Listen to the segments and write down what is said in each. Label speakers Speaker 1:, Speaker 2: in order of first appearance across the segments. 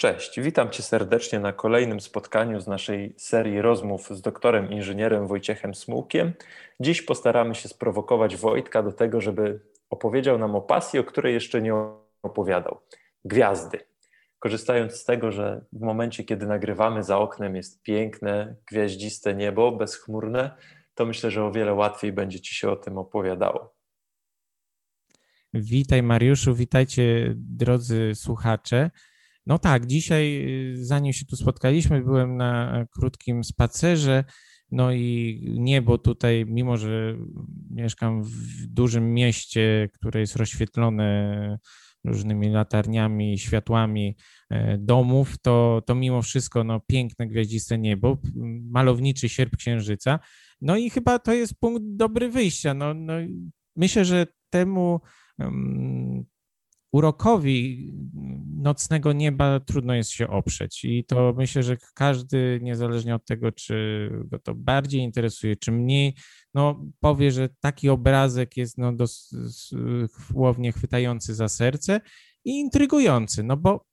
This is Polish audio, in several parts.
Speaker 1: Cześć, witam Cię serdecznie na kolejnym spotkaniu z naszej serii rozmów z doktorem inżynierem Wojciechem Smułkiem. Dziś postaramy się sprowokować Wojtka do tego, żeby opowiedział nam o pasji, o której jeszcze nie opowiadał. Gwiazdy. Korzystając z tego, że w momencie, kiedy nagrywamy za oknem jest piękne, gwiaździste niebo, bezchmurne, to myślę, że o wiele łatwiej będzie Ci się o tym opowiadało.
Speaker 2: Witaj Mariuszu, witajcie drodzy słuchacze. No tak, dzisiaj, y, zanim się tu spotkaliśmy, byłem na krótkim spacerze. No i niebo tutaj, mimo że mieszkam w dużym mieście, które jest rozświetlone różnymi latarniami, światłami e, domów, to, to mimo wszystko no, piękne gwiaździste niebo, malowniczy sierp księżyca. No i chyba to jest punkt dobry wyjścia. No, no, myślę, że temu urokowi nocnego nieba trudno jest się oprzeć. I to myślę, że każdy, niezależnie od tego, czy go to bardziej interesuje, czy mniej, no powie, że taki obrazek jest no, dosłownie chwytający za serce i intrygujący, no bo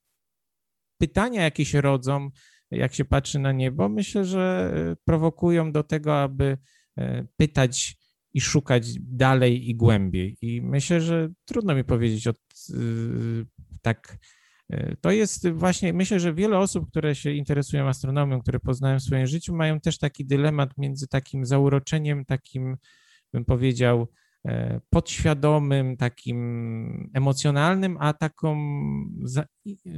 Speaker 2: pytania, jakie się rodzą, jak się patrzy na niebo, myślę, że prowokują do tego, aby e, pytać i szukać dalej i głębiej. I myślę, że trudno mi powiedzieć od, y, tak. Y, to jest właśnie, myślę, że wiele osób, które się interesują astronomią, które poznałem w swoim życiu, mają też taki dylemat między takim zauroczeniem, takim, bym powiedział, e, podświadomym, takim emocjonalnym, a taką za,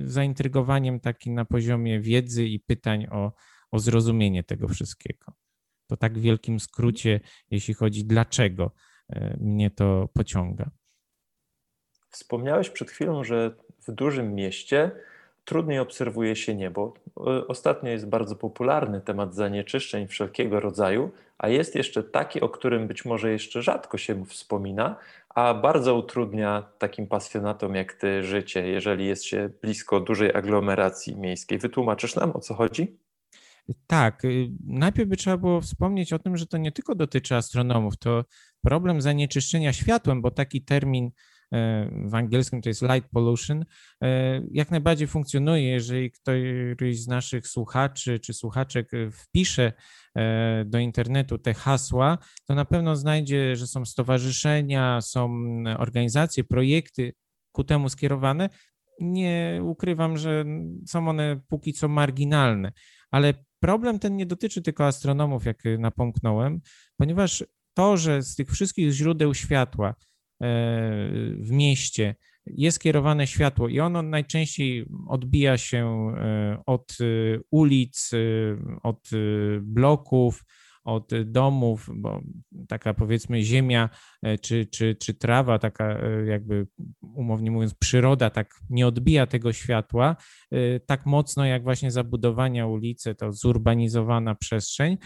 Speaker 2: zaintrygowaniem takim na poziomie wiedzy i pytań o, o zrozumienie tego wszystkiego. To tak w wielkim skrócie, jeśli chodzi dlaczego e, mnie to pociąga.
Speaker 1: Wspomniałeś przed chwilą, że w dużym mieście trudniej obserwuje się niebo. Ostatnio jest bardzo popularny temat zanieczyszczeń wszelkiego rodzaju, a jest jeszcze taki, o którym być może jeszcze rzadko się wspomina, a bardzo utrudnia takim pasjonatom jak ty życie, jeżeli jest się blisko dużej aglomeracji miejskiej. Wytłumaczysz nam o co chodzi?
Speaker 2: Tak, y, najpierw by trzeba było wspomnieć o tym, że to nie tylko dotyczy astronomów, to problem zanieczyszczenia światłem, bo taki termin w angielskim to jest light pollution, e, jak najbardziej funkcjonuje. Jeżeli któryś z naszych słuchaczy czy słuchaczek e, wpisze do internetu te hasła, to na pewno znajdzie, że są stowarzyszenia, są organizacje, projekty ku temu skierowane. Nie ukrywam, że są one póki co marginalne, ale problem ten nie dotyczy tylko astronomów, jak napomknąłem, ponieważ to, że z tych wszystkich źródeł światła e, w mieście. Jest kierowane światło i ono najczęściej odbija się e, od e, ulic, od bloków, od domów, bo taka powiedzmy ziemia e, czy, czy, czy trawa, taka e, jakby umownie mówiąc przyroda tak nie odbija tego światła e, tak mocno jak właśnie zabudowania ulice, to zurbanizowana przestrzeń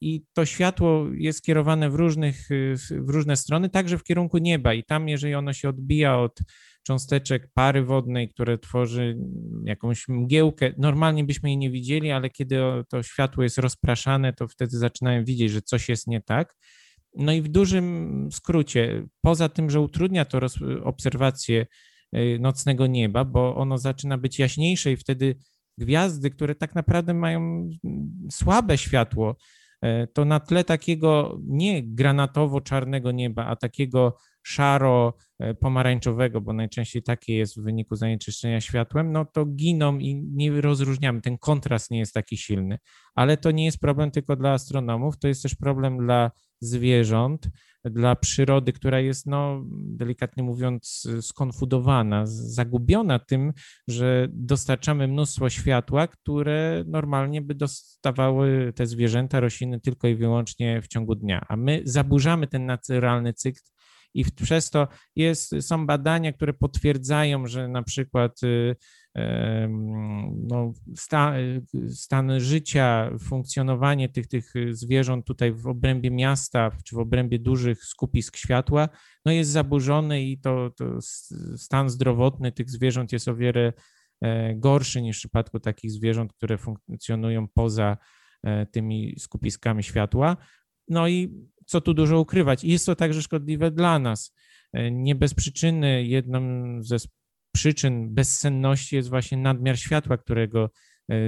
Speaker 2: i to światło jest kierowane w, różnych, w różne strony, także w kierunku nieba i tam jeżeli ono się odbija od cząsteczek pary wodnej, które tworzy jakąś mgiełkę. Normalnie byśmy jej nie widzieli, ale kiedy to światło jest rozpraszane, to wtedy zaczynają widzieć, że coś jest nie tak. No i w dużym skrócie, poza tym, że utrudnia to obserwację y, nocnego nieba, bo ono zaczyna być jaśniejsze i wtedy gwiazdy, które tak naprawdę mają słabe światło, y, to na tle takiego nie granatowo-czarnego nieba, a takiego szaro-pomarańczowego, bo najczęściej takie jest w wyniku zanieczyszczenia światłem, no to giną i nie rozróżniamy. Ten kontrast nie jest taki silny. Ale to nie jest problem tylko dla astronomów, to jest też problem dla zwierząt, dla przyrody, która jest, no, delikatnie mówiąc, skonfudowana, zagubiona tym, że dostarczamy mnóstwo światła, które normalnie by dostawały te zwierzęta, rośliny tylko i wyłącznie w ciągu dnia. A my zaburzamy ten naturalny cykl i przez to jest, są badania, które potwierdzają, że na przykład y, no, sta, stan życia, funkcjonowanie tych, tych zwierząt tutaj w obrębie miasta czy w obrębie dużych skupisk światła no jest zaburzony i to, to stan zdrowotny tych zwierząt jest o wiele e, gorszy niż w przypadku takich zwierząt, które funkcjonują poza e, tymi skupiskami światła. No i co tu dużo ukrywać, jest to także szkodliwe dla nas. E, nie bez przyczyny jedną ze przyczyn bezsenności jest właśnie nadmiar światła, którego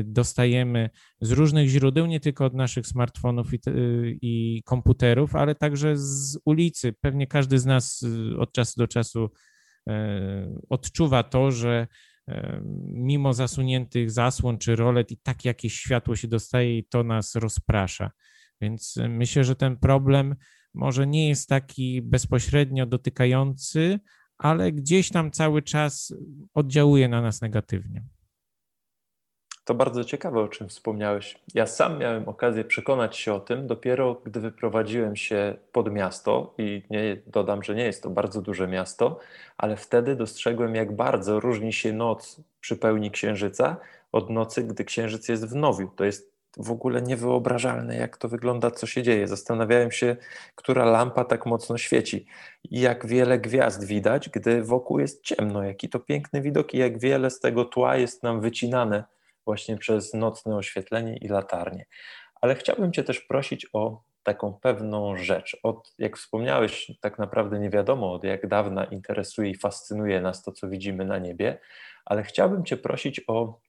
Speaker 2: dostajemy z różnych źródeł, nie tylko od naszych smartfonów i, i, komputerów, ale także z ulicy. Pewnie każdy z nas od czasu do czasu odczuwa to, że mimo zasuniętych zasłon czy rolet i tak jakieś światło się dostaje i to nas rozprasza. Więc myślę, że ten problem może nie jest taki bezpośrednio dotykający, ale gdzieś tam cały czas oddziałuje na nas negatywnie.
Speaker 1: To bardzo ciekawe, o czym wspomniałeś. Ja sam miałem okazję przekonać się o tym dopiero, gdy wyprowadziłem się pod miasto i nie dodam, że nie jest to bardzo duże miasto, ale wtedy dostrzegłem, jak bardzo różni się noc przy pełni księżyca od nocy, gdy księżyc jest w nowiu. To jest w ogóle niewyobrażalne, jak to wygląda, co się dzieje. Zastanawiałem się, która lampa tak mocno świeci i jak wiele gwiazd widać, gdy wokół jest ciemno. Jaki to piękny widok i jak wiele z tego tła jest nam wycinane właśnie przez nocne oświetlenie i latarnie. Ale chciałbym Cię też prosić o taką pewną rzecz. Od, jak wspomniałeś, tak naprawdę nie wiadomo od jak dawna interesuje i fascynuje nas to, co widzimy na niebie, ale chciałbym Cię prosić o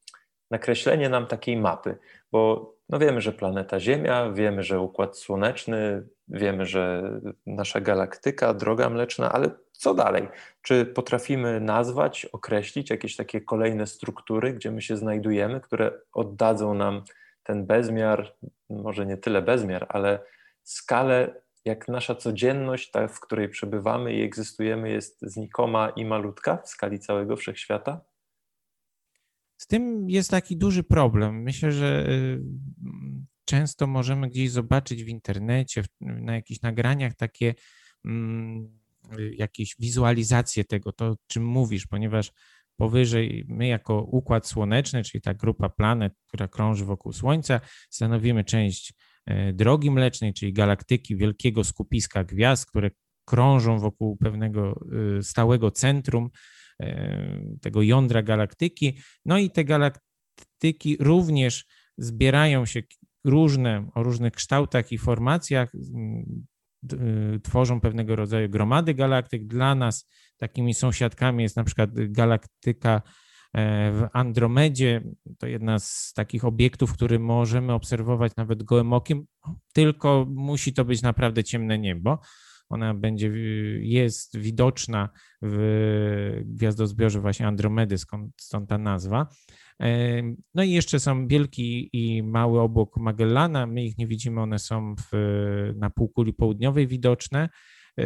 Speaker 1: nakreślenie nam takiej mapy, bo no wiemy, że planeta Ziemia, wiemy, że Układ Słoneczny, wiemy, że nasza galaktyka, droga mleczna, ale co dalej? Czy potrafimy nazwać, określić jakieś takie kolejne struktury, gdzie my się znajdujemy, które oddadzą nam ten bezmiar, może nie tyle bezmiar, ale skalę, jak nasza codzienność, ta, w której przebywamy i egzystujemy, jest znikoma i malutka w skali całego wszechświata?
Speaker 2: Z tym jest taki duży problem. Myślę, że y, często możemy gdzieś zobaczyć w internecie, na jakichś nagraniach takie mm, jakieś wizualizacje tego, to czym mówisz, ponieważ powyżej my jako układ słoneczny, czyli ta grupa planet, która krąży wokół Słońca, stanowimy część e, drogi mlecznej, czyli galaktyki, wielkiego skupiska gwiazd, które krążą wokół pewnego y, stałego centrum, tego jądra galaktyki. No i te galaktyki również zbierają się różne, o różnych kształtach i formacjach, Y, tworzą pewnego rodzaju gromady galaktyk. Dla nas takimi sąsiadkami jest na przykład galaktyka e, w Andromedzie. To jedna z takich obiektów, który możemy obserwować nawet gołym okiem, tylko musi to być naprawdę ciemne niebo. Ona będzie, jest widoczna w gwiazdozbiorze właśnie Andromedy, skąd, stąd ta nazwa. No i jeszcze są wielki i mały obłok Magellana. My ich nie widzimy, one są w, na półkuli południowej widoczne. E,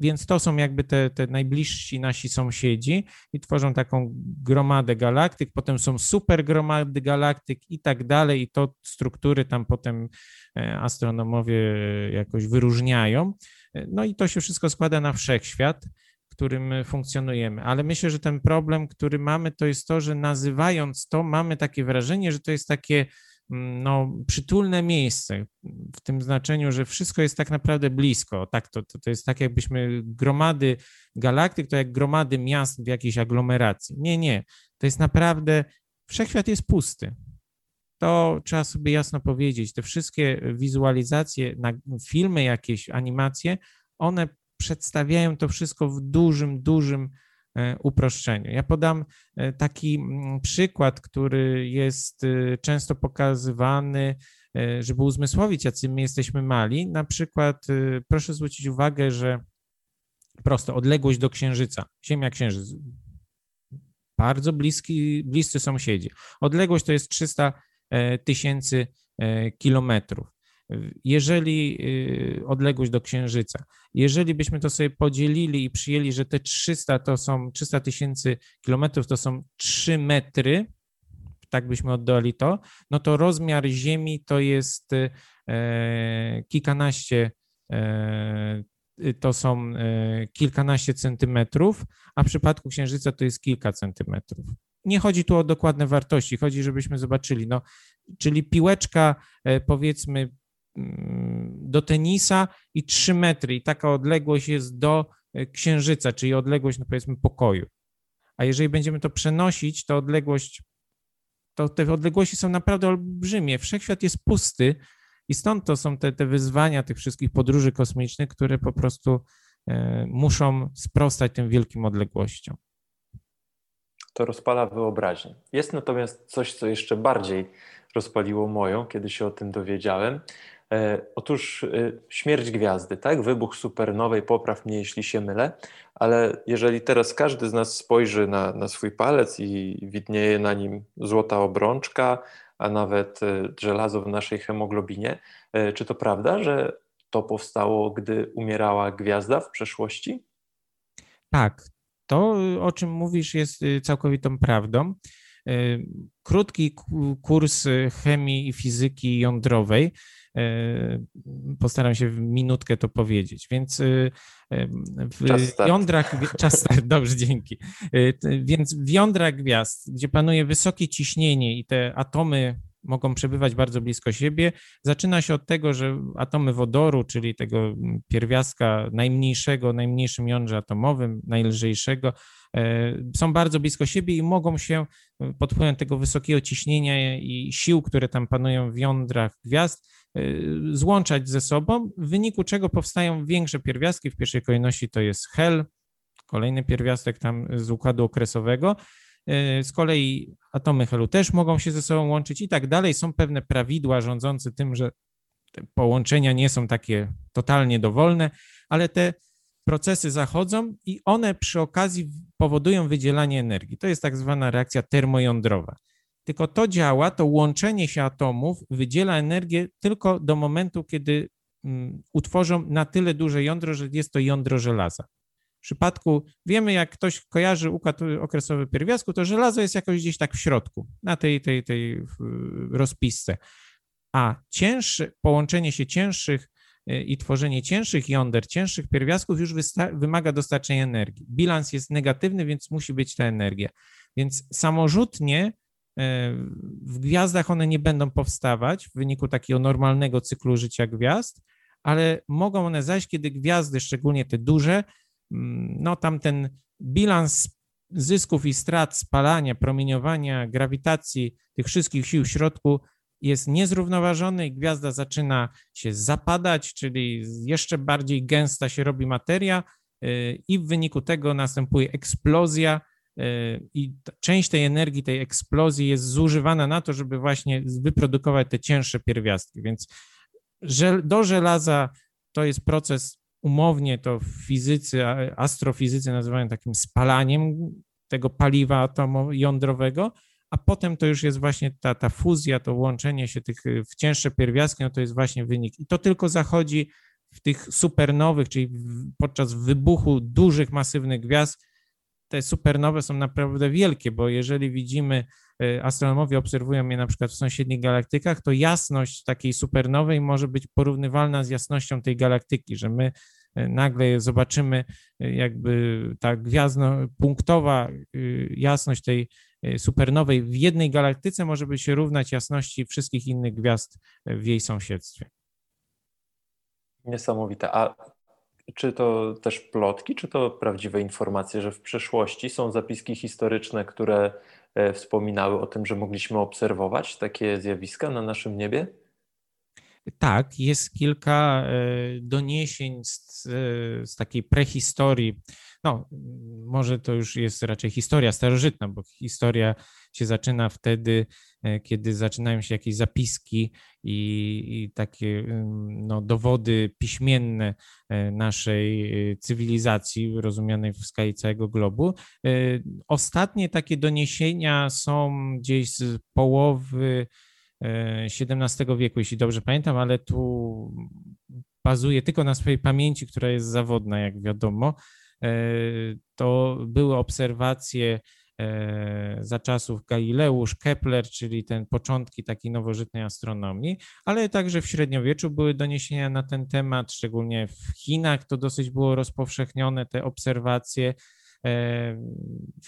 Speaker 2: więc to są jakby te, te najbliżsi nasi sąsiedzi i tworzą taką gromadę galaktyk, potem są super gromady galaktyk i tak dalej, i to struktury tam potem e, astronomowie jakoś wyróżniają. No i to się wszystko składa na wszechświat którym funkcjonujemy. Ale myślę, że ten problem, który mamy, to jest to, że nazywając to, mamy takie wrażenie, że to jest takie mm, no, przytulne miejsce, w tym znaczeniu, że wszystko jest tak naprawdę blisko. Tak, to, to, to jest tak, jakbyśmy gromady galaktyk, to jak gromady miast w jakiejś aglomeracji. Nie, nie. To jest naprawdę, wszechświat jest pusty. To trzeba sobie jasno powiedzieć. Te wszystkie wizualizacje, filmy, jakieś animacje, one przedstawiają to wszystko w dużym, dużym e, uproszczeniu. Ja podam e, taki przykład, który jest e, często pokazywany, żeby uzmysłowić, jacy my jesteśmy mali. Na przykład proszę zwrócić uwagę, że prosto odległość do Księżyca, Ziemia Księżyc, bardzo bliski, bliscy sąsiedzi. Odległość to jest 300 tysięcy kilometrów jeżeli y, odległość do Księżyca, jeżeli byśmy to sobie podzielili i przyjęli, że te 300 to są 300 tysięcy kilometrów, to są 3 metry, tak byśmy oddali to, no to rozmiar Ziemi to jest e, kilkanaście, e, to są e, kilkanaście centymetrów, a w przypadku Księżyca to jest kilka centymetrów. Nie chodzi tu o dokładne wartości, chodzi, żebyśmy zobaczyli, no, czyli piłeczka powiedzmy do tenisa i 3 metry i taka odległość jest do e, księżyca, czyli odległość, no powiedzmy, pokoju. A jeżeli będziemy to przenosić, to odległość, to te odległości są naprawdę olbrzymie. Wszechświat jest pusty i stąd to są te, te wyzwania tych wszystkich podróży kosmicznych, które po prostu e, muszą sprostać tym wielkim odległościom.
Speaker 1: To rozpala wyobraźnię. Jest natomiast coś, co jeszcze bardziej rozpaliło moją, kiedy się o tym dowiedziałem. E, otóż e, śmierć gwiazdy, tak? Wybuch supernowej, popraw mnie, jeśli się mylę, ale jeżeli teraz każdy z nas spojrzy na, na swój palec i widnieje na nim złota obrączka, a nawet e, żelazo w naszej hemoglobinie, czy to prawda, że to powstało, gdy umierała gwiazda w przeszłości?
Speaker 2: Tak, to o czym mówisz jest całkowitą prawdą. Krótki kurs chemii i fizyki jądrowej postaram się w minutkę to powiedzieć. Więc w czas jądrach, czas start, dobrze, dzięki. Więc w jądrach gwiazd, gdzie panuje wysokie ciśnienie i te atomy mogą przebywać bardzo blisko siebie. Zaczyna się od tego, że atomy wodoru, czyli tego pierwiastka najmniejszego, najmniejszym jądrze atomowym, najlżejszego, są bardzo blisko siebie i mogą się pod wpływem tego wysokiego ciśnienia i sił, które tam panują w jądrach gwiazd, Y, złączać ze sobą, w wyniku czego powstają większe pierwiastki. W pierwszej kolejności to jest hel, kolejny pierwiastek tam z układu okresowego. Y, z kolei atomy helu też mogą się ze sobą łączyć i tak dalej. Są pewne prawidła rządzące tym, że te połączenia nie są takie totalnie dowolne, ale te procesy zachodzą i one przy okazji powodują wydzielanie energii. To jest tak zwana reakcja termojądrowa tylko to działa, to łączenie się atomów wydziela energię tylko do momentu, kiedy mm, utworzą na tyle duże jądro, że jest to jądro żelaza. W przypadku, wiemy, jak ktoś kojarzy układ okresowy pierwiastku, to żelazo jest jakoś gdzieś tak w środku, na tej, tej, tej rozpisce. A cięższe, połączenie się cięższych y, i tworzenie cięższych jąder, cięższych pierwiastków już wymaga dostarczenia energii. Bilans jest negatywny, więc musi być ta energia. Więc samorzutnie E, w gwiazdach one nie będą powstawać w wyniku takiego normalnego cyklu życia gwiazd, ale mogą one zaś, kiedy gwiazdy, szczególnie te duże, no tam ten bilans zysków i strat spalania, promieniowania, grawitacji, tych wszystkich sił w środku jest niezrównoważony i gwiazda zaczyna się zapadać, czyli jeszcze bardziej gęsta się robi materia e, i w wyniku tego następuje eksplozja E, i część tej energii, tej eksplozji jest zużywana na to, żeby właśnie wyprodukować te cięższe pierwiastki. Więc do żelaza to jest proces umownie to fizycy, astrofizycy nazywają takim spalaniem tego paliwa atomu jądrowego, a potem to już jest właśnie ta, ta fuzja, to łączenie się tych w cięższe pierwiastki, no to jest właśnie wynik. I to tylko zachodzi w tych supernowych, czyli podczas wybuchu dużych, masywnych gwiazd, te supernowe są naprawdę wielkie, bo jeżeli widzimy, astronomowie obserwują je na przykład w sąsiednich galaktykach, to jasność takiej supernowej może być porównywalna z jasnością tej galaktyki, że my e, nagle zobaczymy e, jakby ta gwiazdo-punktowa jasność tej supernowej w jednej galaktyce może być się równać jasności wszystkich innych gwiazd w jej sąsiedztwie.
Speaker 1: Niesamowite. A czy to też plotki, czy to prawdziwe informacje, że w przeszłości są zapiski historyczne, które wspominały o tym, że mogliśmy obserwować takie zjawiska na naszym niebie?
Speaker 2: Tak, jest kilka e, doniesień z, z takiej prehistorii. No, może to już jest raczej historia starożytna, bo historia się zaczyna wtedy, e, kiedy zaczynają się jakieś zapiski i, i takie no, dowody piśmienne e, naszej cywilizacji, rozumianej w skali całego globu. Ostatnie takie doniesienia są gdzieś z połowy XVII wieku, jeśli dobrze pamiętam, ale tu bazuje tylko na swojej pamięci, która jest zawodna, jak wiadomo. E, to były obserwacje e, za czasów Galileusz, Kepler, czyli ten początki takiej nowożytnej astronomii, ale także w średniowieczu były doniesienia na ten temat, szczególnie w Chinach to dosyć było rozpowszechnione, te obserwacje, e,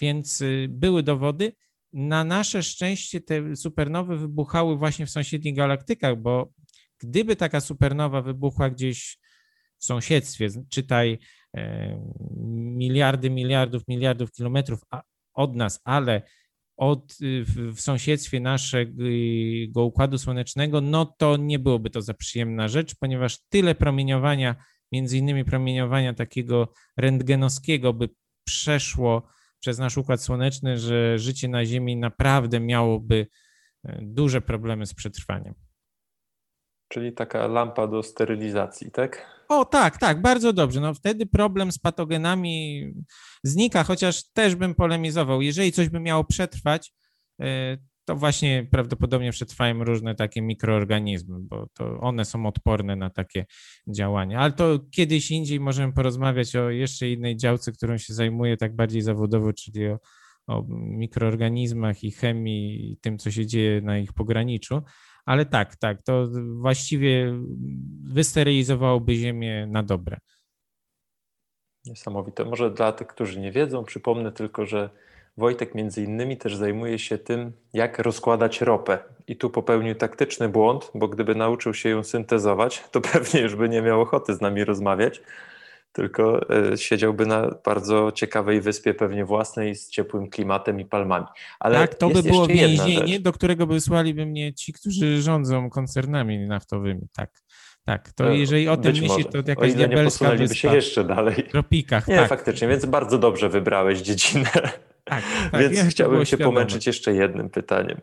Speaker 2: więc y, były dowody. Na nasze szczęście te supernowy wybuchały właśnie w sąsiednich galaktykach, bo gdyby taka supernowa wybuchła gdzieś w sąsiedztwie, czytaj e, miliardy, miliardów, miliardów kilometrów od nas, ale od, w, w sąsiedztwie naszego układu słonecznego, no to nie byłoby to za przyjemna rzecz, ponieważ tyle promieniowania, między innymi promieniowania takiego rentgenowskiego by przeszło przez nasz Układ Słoneczny, że życie na Ziemi naprawdę miałoby e, duże problemy z przetrwaniem.
Speaker 1: Czyli taka lampa do sterylizacji, tak?
Speaker 2: O tak, tak, bardzo dobrze. No wtedy problem z patogenami znika, chociaż też bym polemizował. Jeżeli coś by miało przetrwać, e, to właśnie prawdopodobnie przetrwają różne takie mikroorganizmy, bo to one są odporne na takie działania. Ale to kiedyś indziej możemy porozmawiać o jeszcze innej działce, którą się zajmuję tak bardziej zawodowo, czyli o, o mikroorganizmach i chemii i tym, co się dzieje na ich pograniczu. Ale tak, tak, to właściwie wysterylizowałoby Ziemię na dobre.
Speaker 1: Niesamowite. Może dla tych, którzy nie wiedzą, przypomnę tylko, że Wojtek między innymi też zajmuje się tym, jak rozkładać ropę. I tu popełnił taktyczny błąd, bo gdyby nauczył się ją syntezować, to pewnie już by nie miał ochoty z nami rozmawiać, tylko e, siedziałby na bardzo ciekawej wyspie, pewnie własnej, z ciepłym klimatem i palmami.
Speaker 2: Ale tak, to by było więzienie, do którego by wysłaliby mnie ci, którzy rządzą koncernami naftowymi. Tak. Tak, to e, jeżeli o tym myślisz, to jakaś o ile nie posunęliby
Speaker 1: się jeszcze dalej.
Speaker 2: W tropikach,
Speaker 1: Nie, tak. faktycznie, więc bardzo dobrze wybrałeś dziedzinę. Tak, tak, Więc ja chciałbym się pomęczyć jeszcze jednym pytaniem.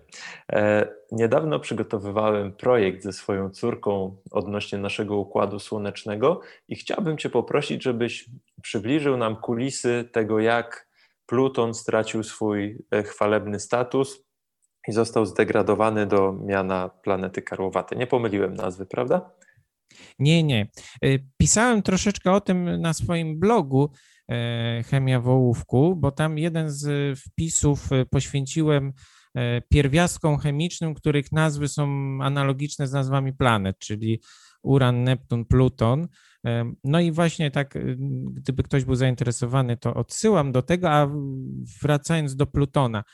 Speaker 1: E, niedawno przygotowywałem projekt ze swoją córką odnośnie naszego układu słonecznego i chciałbym Cię poprosić, żebyś przybliżył nam kulisy tego, jak Pluton stracił swój e, chwalebny status i został zdegradowany do miana planety karłowaty. Nie pomyliłem nazwy, prawda?
Speaker 2: Nie, nie. E, pisałem troszeczkę o tym na swoim blogu chemia wołówku, bo tam jeden z wpisów e, poświęciłem e, pierwiastkom chemicznym, których nazwy są analogiczne z nazwami planet, czyli Uran, Neptun, Pluton. No i właśnie tak, gdyby ktoś był zainteresowany, to odsyłam do tego, a wracając do Plutona.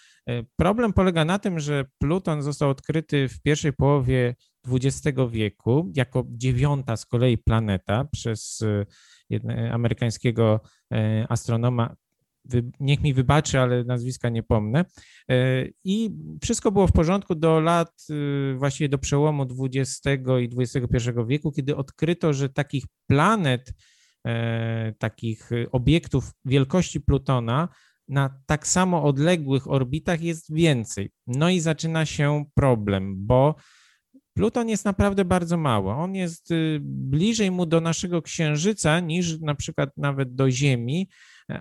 Speaker 2: Problem polega na tym, że Pluton został odkryty w pierwszej połowie XX wieku jako dziewiąta z kolei planeta przez amerykańskiego e, astronoma. Niech mi wybaczy, ale nazwiska nie pomnę. E, I wszystko było w porządku do lat, e, właściwie do przełomu XX i XXI wieku, kiedy odkryto, że takich planet, takich obiektów wielkości Plutona na tak samo odległych orbitach jest więcej. No i zaczyna się problem, bo Pluton jest naprawdę bardzo mały. On jest y, bliżej mu do naszego Księżyca niż na przykład nawet do Ziemi,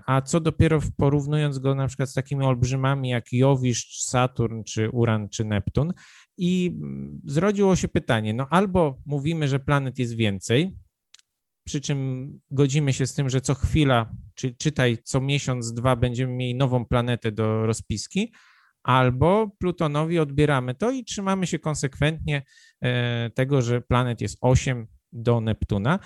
Speaker 2: a co dopiero porównując go na przykład z takimi olbrzymami jak Jowisz, Saturn, czy Uran, czy Neptun. I mm, zrodziło się pytanie, no albo mówimy, że planet jest więcej, przy czym godzimy się z tym, że co chwila, czy czytaj co miesiąc, dwa będziemy mieli nową planetę do rozpiski, albo Plutonowi odbieramy to i trzymamy się konsekwentnie e, tego, że planet jest 8 do Neptuna.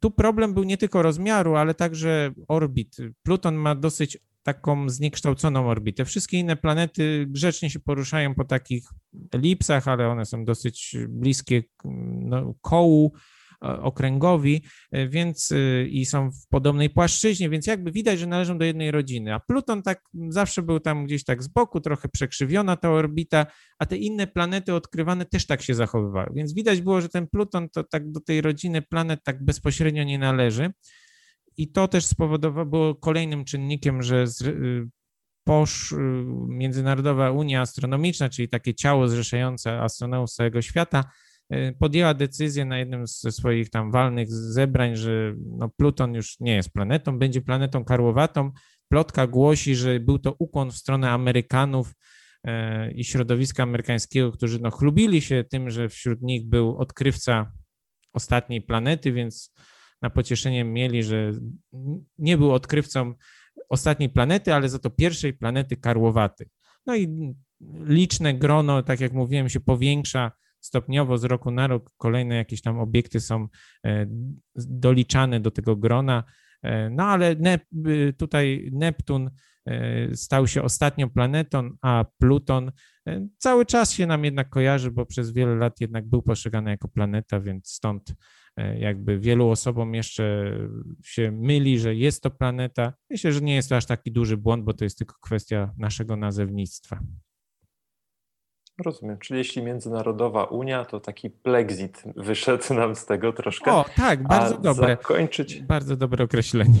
Speaker 2: Tu problem był nie tylko rozmiaru, ale także orbit. Pluton ma dosyć taką zniekształconą orbitę. Wszystkie inne planety grzecznie się poruszają po takich elipsach, ale one są dosyć bliskie no, kołu okręgowi, e, więc e, i są w podobnej płaszczyźnie, więc jakby widać, że należą do jednej rodziny. A Pluton tak zawsze był tam gdzieś tak z boku, trochę przekrzywiona ta orbita, a te inne planety odkrywane też tak się zachowywały. Więc widać było, że ten Pluton to tak do tej rodziny planet tak bezpośrednio nie należy. I to też spowodowało, było kolejnym czynnikiem, że z, POSZ, Międzynarodowa Unia Astronomiczna, czyli takie ciało zrzeszające astronomów z całego świata, podjęła decyzję na jednym ze swoich tam walnych zebrań, że no Pluton już nie jest planetą, będzie planetą karłowatą. Plotka głosi, że był to ukłon w stronę Amerykanów e, i środowiska amerykańskiego, którzy no chlubili się tym, że wśród nich był odkrywca ostatniej planety, więc na pocieszenie mieli, że nie był odkrywcą ostatniej planety, ale za to pierwszej planety karłowaty. No i liczne grono, tak jak mówiłem, się powiększa stopniowo z roku na rok kolejne jakieś tam obiekty są e, doliczane do tego grona. E, no ale Nep tutaj Neptun e, stał się ostatnią planetą, a Pluton cały czas się nam jednak kojarzy, bo przez wiele lat jednak był postrzegany jako planeta, więc stąd jakby wielu osobom jeszcze się myli, że jest to planeta. Myślę, że nie jest to aż taki duży błąd, bo to jest tylko kwestia naszego nazewnictwa.
Speaker 1: Rozumiem, czyli jeśli międzynarodowa Unia, to taki plexit wyszedł nam z tego troszkę.
Speaker 2: O, tak, bardzo dobre. Zakończyć... Bardzo dobre określenie.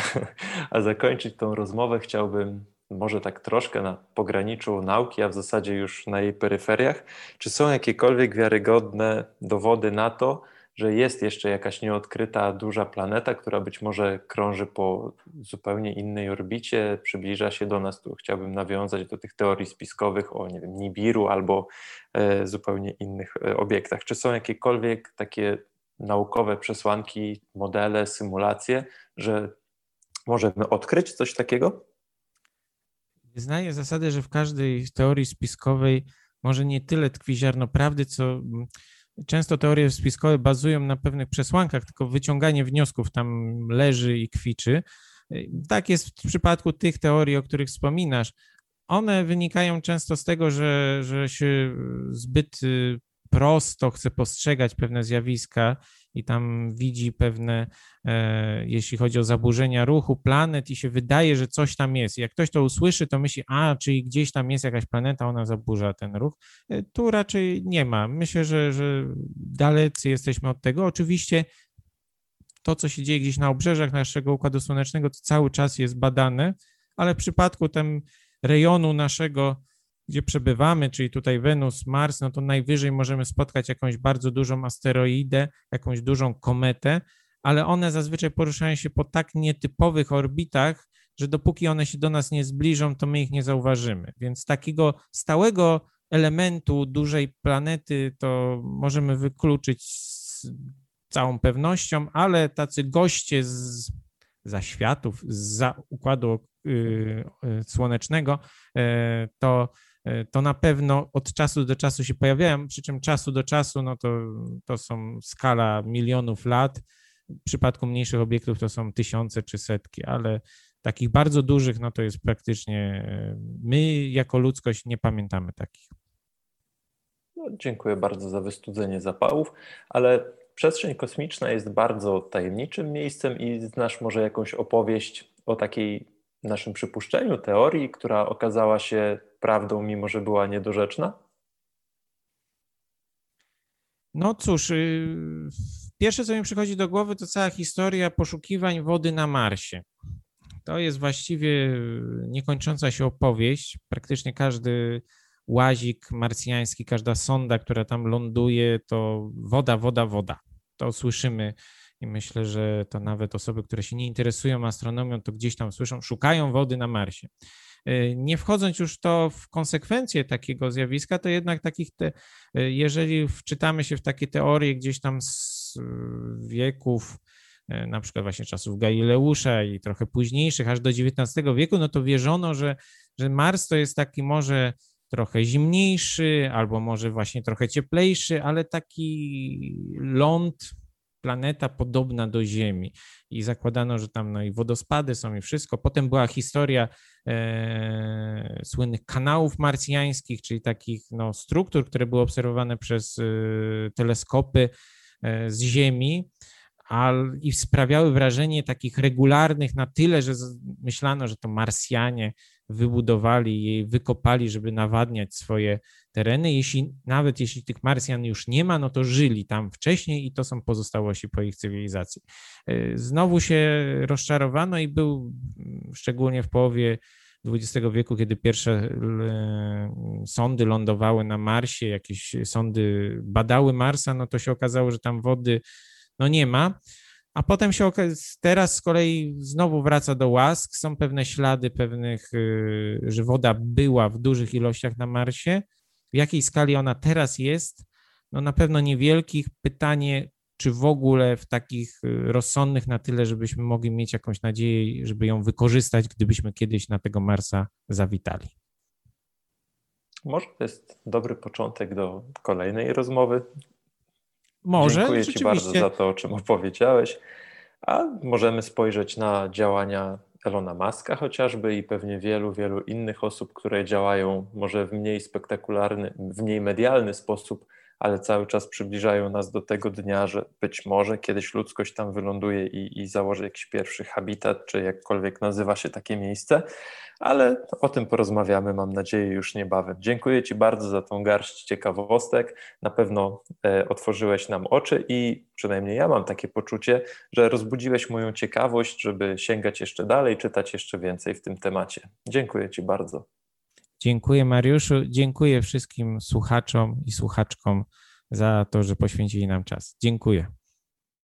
Speaker 1: A zakończyć tą rozmowę chciałbym może tak troszkę na pograniczu nauki, a w zasadzie już na jej peryferiach. Czy są jakiekolwiek wiarygodne dowody na to, że jest jeszcze jakaś nieodkryta duża planeta, która być może krąży po zupełnie innej orbicie, przybliża się do nas. Tu chciałbym nawiązać do tych teorii spiskowych o nie wiem, Nibiru albo e, zupełnie innych e, obiektach. Czy są jakiekolwiek takie naukowe przesłanki, modele, symulacje, że możemy odkryć coś takiego?
Speaker 2: Znaję zasadę, że w każdej teorii spiskowej może nie tyle tkwi ziarno prawdy, co często teorie spiskowe bazują na pewnych przesłankach, tylko wyciąganie wniosków tam leży i kwiczy. Tak jest w przypadku tych teorii, o których wspominasz. One wynikają często z tego, że, że się zbyt y, prosto chce postrzegać pewne zjawiska i tam widzi pewne, e, jeśli chodzi o zaburzenia ruchu planet i się wydaje, że coś tam jest. Jak ktoś to usłyszy, to myśli, a, czyli gdzieś tam jest jakaś planeta, ona zaburza ten ruch. E, tu raczej nie ma. Myślę, że, że dalecy jesteśmy od tego. Oczywiście to, co się dzieje gdzieś na obrzeżach naszego Układu Słonecznego, to cały czas jest badane, ale w przypadku tym rejonu naszego gdzie przebywamy, czyli tutaj Wenus, Mars, no to najwyżej możemy spotkać jakąś bardzo dużą asteroidę, jakąś dużą kometę, ale one zazwyczaj poruszają się po tak nietypowych orbitach, że dopóki one się do nas nie zbliżą, to my ich nie zauważymy. Więc takiego stałego elementu dużej planety to możemy wykluczyć z całą pewnością, ale tacy goście z zaświatów, za układu y, y, słonecznego, y, to to na pewno od czasu do czasu się pojawiają, przy czym czasu do czasu no to, to są skala milionów lat. W przypadku mniejszych obiektów to są tysiące czy setki, ale takich bardzo dużych, no to jest praktycznie, e, my jako ludzkość nie pamiętamy takich.
Speaker 1: No, dziękuję bardzo za wystudzenie zapałów, ale przestrzeń kosmiczna jest bardzo tajemniczym miejscem i znasz może jakąś opowieść o takiej naszym przypuszczeniu, teorii, która okazała się prawdą, mimo że była niedorzeczna?
Speaker 2: No cóż, y, pierwsze co mi przychodzi do głowy to cała historia poszukiwań wody na Marsie. To jest właściwie niekończąca się opowieść. Praktycznie każdy łazik marsjański, każda sonda, która tam ląduje, to woda, woda, woda. To słyszymy i myślę, że to nawet osoby, które się nie interesują astronomią, to gdzieś tam słyszą, szukają wody na Marsie. E, nie wchodząc już to w konsekwencje takiego zjawiska, to jednak takich, te, e, jeżeli wczytamy się w takie teorie gdzieś tam z wieków, e, na przykład właśnie czasów Galileusza i trochę późniejszych, aż do XIX wieku, no to wierzono, że, że Mars to jest taki może trochę zimniejszy, albo może właśnie trochę cieplejszy, ale taki ląd planeta podobna do Ziemi i zakładano, że tam no i wodospady są i wszystko. Potem była historia e, słynnych kanałów marsjańskich, czyli takich no, struktur, które były obserwowane przez e, teleskopy e, z Ziemi i sprawiały wrażenie takich regularnych na tyle, że myślano, że to Marsjanie wybudowali wykopali, żeby nawadniać swoje tereny. Jeśli, nawet jeśli tych Marsjan już nie ma, no to żyli tam wcześniej i to są pozostałości po ich cywilizacji. Y, znowu się rozczarowano i był szczególnie w połowie XX wieku, kiedy pierwsze y, sondy lądowały na Marsie, jakieś sondy badały Marsa, no to się okazało, że tam wody no nie ma. A potem się teraz z kolei znowu wraca do łask. Są pewne ślady pewnych, y, że woda była w dużych ilościach na Marsie. W jakiej skali ona teraz jest? No na pewno niewielkich. Pytanie, czy w ogóle w takich y, rozsądnych na tyle, żebyśmy mogli mieć jakąś nadzieję, żeby ją wykorzystać, gdybyśmy kiedyś na tego Marsa zawitali.
Speaker 1: Może to jest dobry początek do kolejnej rozmowy.
Speaker 2: Może.
Speaker 1: Dziękuję Ci bardzo za to, o czym opowiedziałeś. A możemy spojrzeć na działania Elona Muska chociażby i pewnie wielu, wielu innych osób, które działają może w mniej spektakularny, w mniej medialny sposób, ale cały czas przybliżają nas do tego dnia, że być może kiedyś ludzkość tam wyląduje i, i założy jakiś pierwszy habitat, czy jakkolwiek nazywa się takie miejsce, ale o tym porozmawiamy, mam nadzieję, już niebawem. Dziękuję Ci bardzo za tą garść ciekawostek. Na pewno e, otworzyłeś nam oczy i przynajmniej ja mam takie poczucie, że rozbudziłeś moją ciekawość, żeby sięgać jeszcze dalej, czytać jeszcze więcej w tym temacie. Dziękuję Ci bardzo.
Speaker 2: Dziękuję Mariuszu, dziękuję wszystkim słuchaczom i słuchaczkom za to, że poświęcili nam czas. Dziękuję.